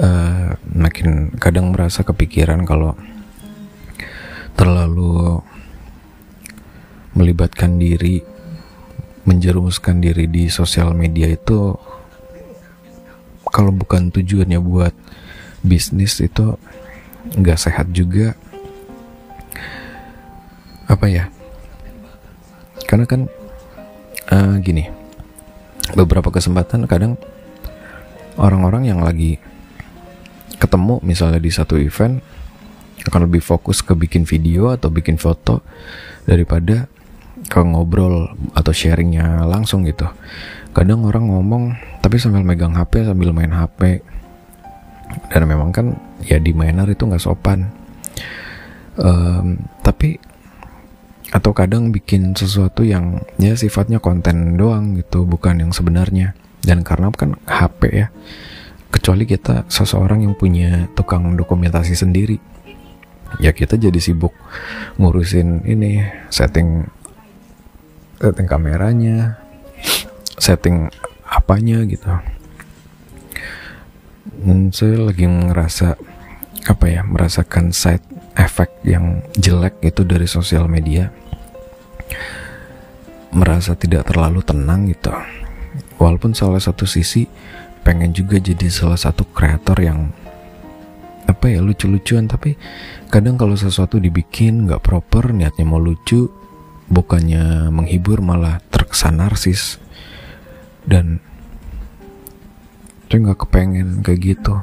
uh, makin kadang merasa kepikiran kalau terlalu melibatkan diri menjerumuskan diri di sosial media itu kalau bukan tujuannya buat bisnis itu nggak sehat juga. Apa ya? Karena kan uh, gini beberapa kesempatan kadang orang-orang yang lagi ketemu misalnya di satu event akan lebih fokus ke bikin video atau bikin foto daripada ke ngobrol atau sharingnya langsung gitu. Kadang orang ngomong tapi sambil megang HP sambil main HP dan memang kan ya di manner itu nggak sopan. Um, tapi atau kadang bikin sesuatu yang ya sifatnya konten doang gitu bukan yang sebenarnya. Dan karena kan HP ya kecuali kita seseorang yang punya tukang dokumentasi sendiri. Ya kita jadi sibuk ngurusin ini setting setting kameranya setting apanya gitu. Dan saya lagi ngerasa apa ya merasakan side effect yang jelek itu dari sosial media. Merasa tidak terlalu tenang gitu. Walaupun salah satu sisi pengen juga jadi salah satu kreator yang apa ya lucu-lucuan. Tapi kadang kalau sesuatu dibikin nggak proper niatnya mau lucu bukannya menghibur malah terkesan narsis dan saya nggak kepengen kayak gitu.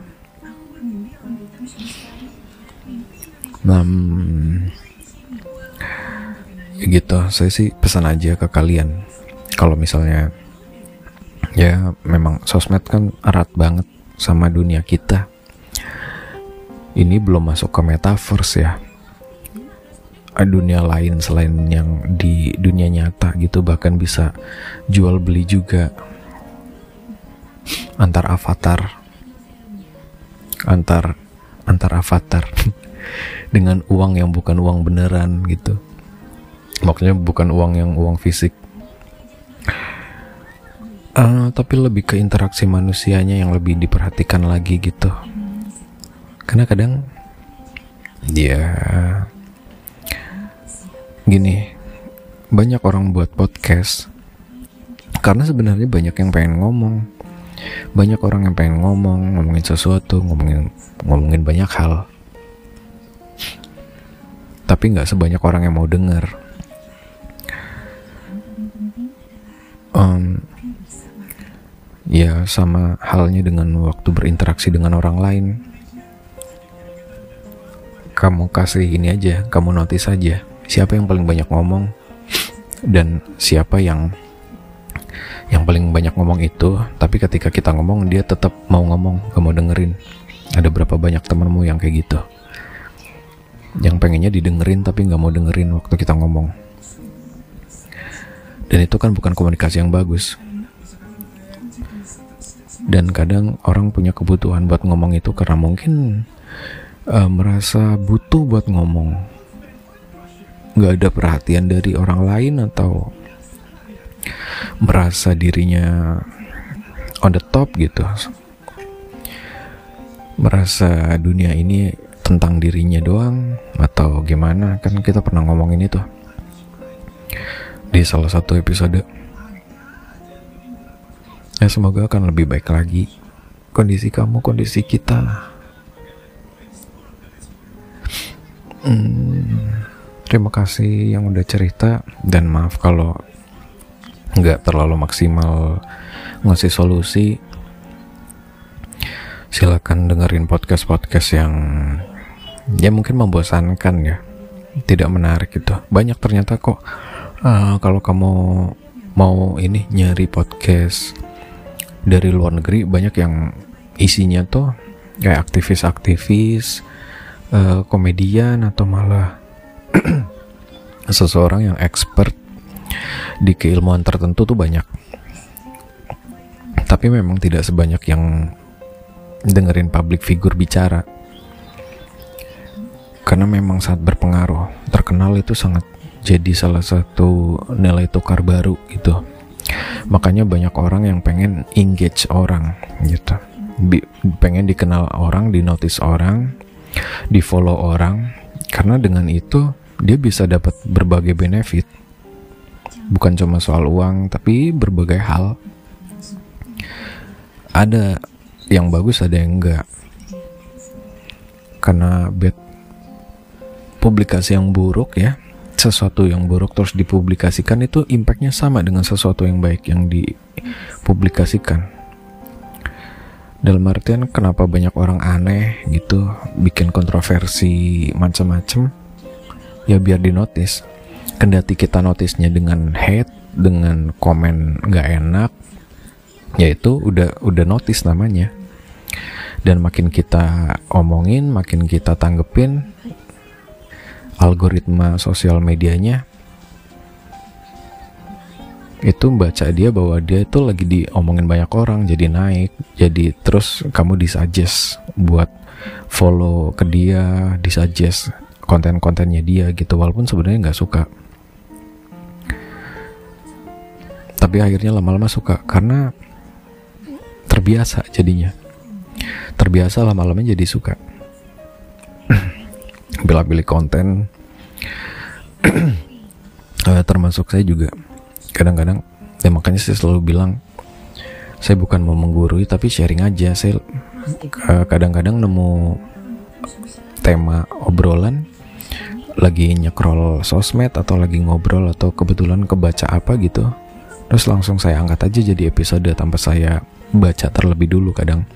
Nah ya gitu. Saya sih pesan aja ke kalian. Kalau misalnya ya memang sosmed kan erat banget sama dunia kita. Ini belum masuk ke metaverse ya dunia lain selain yang di dunia nyata gitu bahkan bisa jual beli juga antar avatar antar antar avatar dengan uang yang bukan uang beneran gitu. Maksudnya bukan uang yang uang fisik. Uh, tapi lebih ke interaksi manusianya yang lebih diperhatikan lagi gitu. Karena kadang dia ya, gini banyak orang buat podcast karena sebenarnya banyak yang pengen ngomong. Banyak orang yang pengen ngomong ngomongin sesuatu ngomongin ngomongin banyak hal. Tapi nggak sebanyak orang yang mau denger. Um, ya sama halnya dengan waktu berinteraksi dengan orang lain. Kamu kasih ini aja kamu notice aja siapa yang paling banyak ngomong dan siapa yang yang paling banyak ngomong itu tapi ketika kita ngomong dia tetap mau ngomong gak mau dengerin. Ada berapa banyak temenmu yang kayak gitu? Yang pengennya didengerin tapi gak mau dengerin waktu kita ngomong. Dan itu kan bukan komunikasi yang bagus. Dan kadang orang punya kebutuhan buat ngomong itu karena mungkin uh, merasa butuh buat ngomong nggak ada perhatian dari orang lain atau merasa dirinya on the top gitu. Merasa dunia ini tentang dirinya doang atau gimana? Kan kita pernah ngomongin itu di salah satu episode. Ya semoga akan lebih baik lagi. Kondisi kamu kondisi kita hmm, terima kasih yang udah cerita. Dan maaf kalau nggak terlalu maksimal ngasih solusi. Silakan dengerin podcast-podcast yang ya mungkin membosankan ya. Tidak menarik gitu banyak ternyata kok uh, kalau kamu mau ini nyari podcast dari luar negeri banyak yang isinya tuh kayak aktivis-aktivis uh, komedian atau malah seseorang yang expert di keilmuan tertentu tuh banyak. Tapi memang tidak sebanyak yang dengerin public figure bicara. Karena memang sangat berpengaruh. Terkenal itu sangat jadi salah satu nilai tukar baru gitu. Makanya banyak orang yang pengen engage orang gitu. Pengen dikenal orang di notice orang di follow orang. Karena dengan itu dia bisa dapat berbagai benefit. Bukan cuma soal uang tapi berbagai hal. Ada yang bagus ada yang enggak. Karena bad publikasi yang buruk ya sesuatu yang buruk terus dipublikasikan itu impactnya sama dengan sesuatu yang baik yang dipublikasikan. Dalam artian kenapa banyak orang aneh gitu bikin kontroversi macam-macam ya biar di notice kendati kita notisnya dengan hate dengan komen nggak enak yaitu udah udah notice namanya. Dan makin kita omongin makin kita tanggepin algoritma sosial medianya itu baca dia bahwa dia itu lagi diomongin banyak orang jadi naik jadi terus kamu disuggest buat follow ke dia disuggest konten-kontennya dia gitu walaupun sebenarnya nggak suka. Tapi akhirnya lama-lama suka karena terbiasa jadinya. Terbiasa lama-lama jadi suka. Pilih-pilih konten. Uh, termasuk saya juga. Kadang-kadang ya makanya saya selalu bilang saya bukan mau menggurui tapi sharing aja. Saya kadang kadang-kadang nemu tema obrolan lagi nyekrol sosmed atau lagi ngobrol atau kebetulan kebaca apa gitu terus langsung saya angkat aja jadi episode tanpa saya baca terlebih dulu kadang.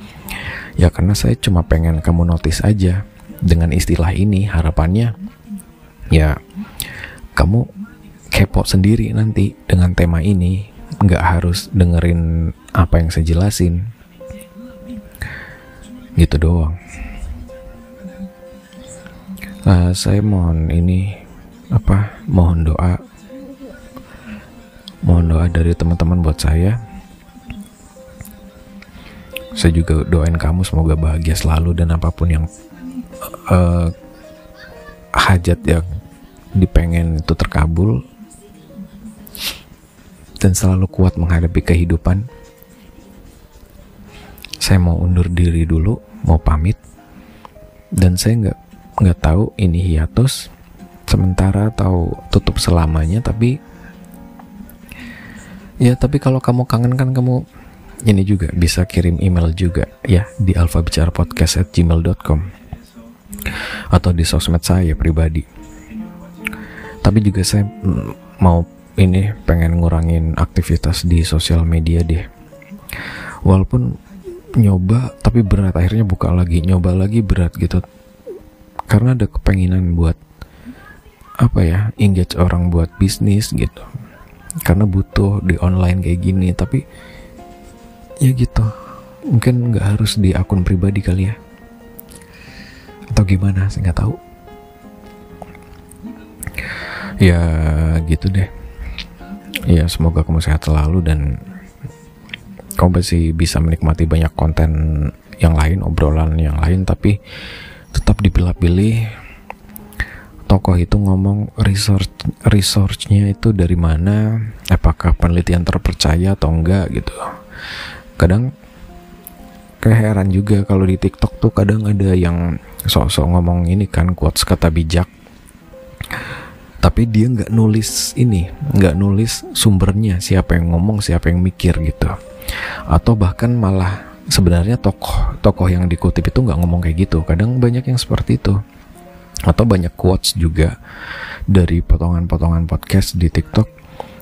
Ya karena saya cuma pengen kamu notice aja dengan istilah ini harapannya ya kamu kepo sendiri nanti dengan tema ini nggak harus dengerin apa yang saya jelasin. Gitu doang uh, saya mohon ini apa mohon doa. Mohon doa dari teman-teman buat saya. Saya juga doain kamu semoga bahagia selalu dan apa pun yang uh, hajat yang dipengen itu terkabul. Dan selalu kuat menghadapi kehidupan. Saya mau undur diri dulu, mau pamit, dan saya nggak nggak tahu ini hiatus sementara atau tutup selamanya, tapi ya tapi kalau kamu kangen kan kamu ini juga bisa kirim email juga ya di alfabicarapodcast@gmail.com atau di sosmed saya pribadi. Tapi juga saya mau ini pengen ngurangin aktivitas di sosial media deh. Walaupun nyoba tapi berat akhirnya buka lagi, nyoba lagi berat gitu. Karena ada kepenginan buat apa ya, engage orang buat bisnis gitu. Karena butuh di online kayak gini, tapi ya gitu. Mungkin nggak harus di akun pribadi kali ya atau gimana saya nggak tahu ya gitu deh ya semoga kamu sehat selalu dan kamu masih bisa menikmati banyak konten yang lain obrolan yang lain tapi tetap dipilah-pilih tokoh itu ngomong research researchnya itu dari mana apakah penelitian terpercaya atau enggak gitu. Kadang kayak heran juga kalau di TikTok tuh kadang ada yang sok-sok ngomong ini kan quotes kata bijak. Tapi dia nggak nulis ini nggak nulis sumbernya siapa yang ngomong siapa yang mikir gitu. Atau bahkan malah sebenarnya tokoh tokoh yang dikutip itu nggak ngomong kayak gitu. Kadang banyak yang seperti itu. Atau banyak quotes juga dari potongan-potongan podcast di TikTok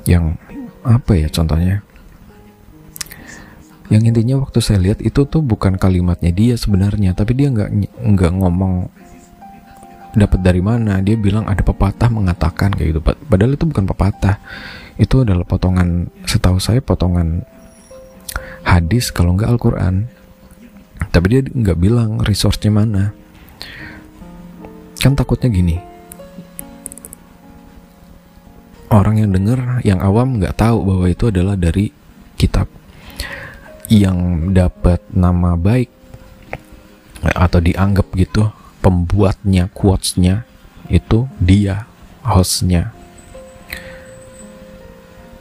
yang apa ya contohnya? Yang intinya waktu saya lihat itu tuh bukan kalimatnya dia sebenarnya tapi dia nggak nggak ngomong dapat dari mana. Dia bilang ada pepatah mengatakan kayak gitu. Padahal itu bukan pepatah. Itu adalah potongan setahu saya potongan hadis kalau nggak Al-Quran. Tapi dia nggak bilang resource-nya mana. Kan takutnya gini. Orang yang dengar yang awam nggak tahu bahwa itu adalah dari kitab. Yang dapat nama baik atau dianggap gitu pembuatnya quotesnya itu dia hostnya.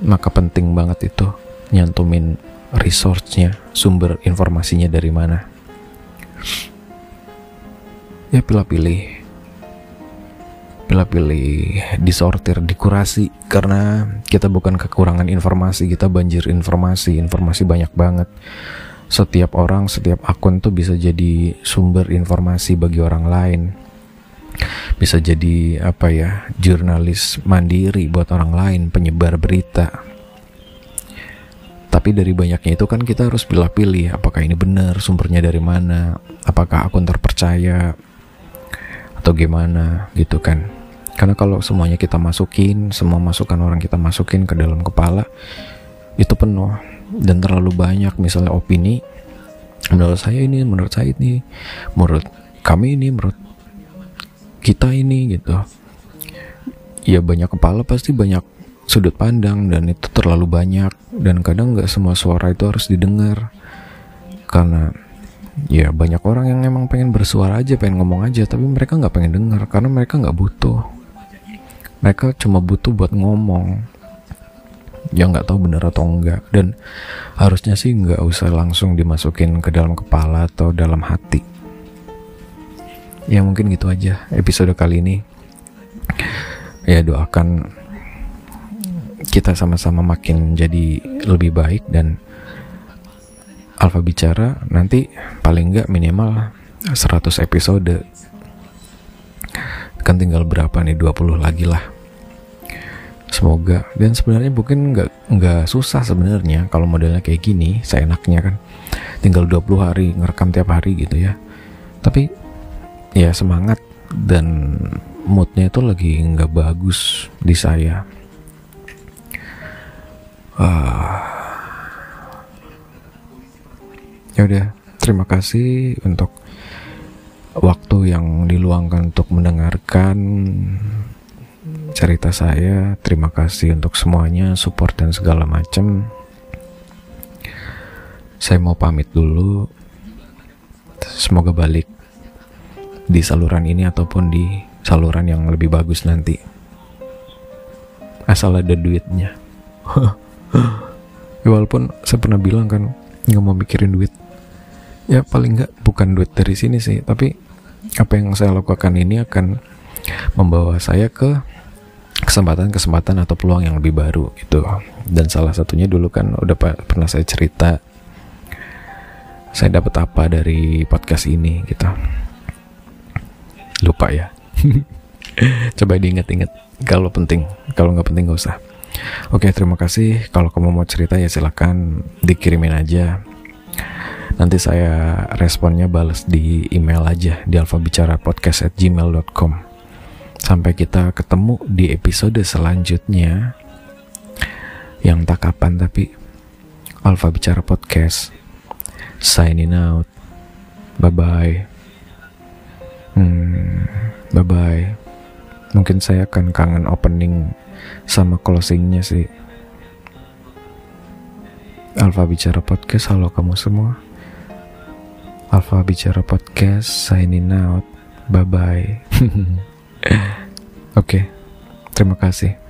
Maka penting banget itu nyantumin resource-nya sumber informasinya dari mana? Ya pilih-pilih. Pilih-pilih disortir dikurasi. Karena kita bukan kekurangan informasi kita banjir informasi. Informasi banyak banget. Setiap orang, setiap akun tuh bisa jadi sumber informasi bagi orang lain. Bisa jadi apa ya, jurnalis mandiri buat orang lain, penyebar berita. Tapi dari banyaknya itu kan kita harus pilih-pilih apakah ini benar, sumbernya dari mana, apakah akun terpercaya atau gimana gitu kan. Karena kalau semuanya kita masukin, semua masukan orang kita masukin ke dalam kepala, itu penuh dan terlalu banyak misalnya opini menurut saya ini menurut saya ini menurut kami ini menurut kita ini gitu ya banyak kepala pasti banyak sudut pandang dan itu terlalu banyak dan kadang nggak semua suara itu harus didengar. Karena ya banyak orang yang emang pengen bersuara aja pengen ngomong aja tapi mereka nggak pengen dengar karena mereka nggak butuh. Mereka cuma butuh buat ngomong. Yang nggak tahu benar atau enggak dan harusnya sih nggak usah langsung dimasukin ke dalam kepala atau dalam hati. Ya mungkin gitu aja episode kali ini. Ya doakan kita sama-sama makin jadi lebih baik dan Alfa bicara nanti paling nggak minimal 100 episode. Kan tinggal berapa nih 20 lagi lah. Semoga dan sebenarnya mungkin nggak nggak susah sebenarnya kalau modelnya kayak gini saya enaknya kan. Tinggal 20 hari ngerekam tiap hari gitu ya. Tapi ya semangat dan moodnya itu lagi nggak bagus di saya uh, ya udah terima kasih untuk waktu yang diluangkan untuk mendengarkan cerita saya. Terima kasih untuk semuanya, support dan segala macam. Saya mau pamit dulu. Semoga balik di saluran ini ataupun di saluran yang lebih bagus nanti. Asal ada duitnya. ya, walaupun saya pernah bilang kan nggak mau mikirin duit. Ya paling nggak bukan duit dari sini sih, tapi apa yang saya lakukan ini akan membawa saya ke kesempatan-kesempatan atau peluang yang lebih baru gitu. Dan salah satunya dulu kan udah pernah saya cerita saya dapat apa dari podcast ini gitu. Lupa ya. Coba diingat-ingat kalau penting. Kalau nggak penting nggak usah oke terima kasih kalau kamu mau cerita ya silahkan dikirimin aja nanti saya responnya balas di email aja di alfabicarapodcast@gmail.com Sampai kita ketemu di episode selanjutnya yang tak kapan tapi Alfa Bicara Podcast signing out. Bye bye. Hmm, bye bye. Mungkin saya akan kangen opening sama closingnya sih. Alfa Bicara Podcast, halo kamu semua. Alfa Bicara Podcast signing out. Bye bye. Oke, okay. terima kasih.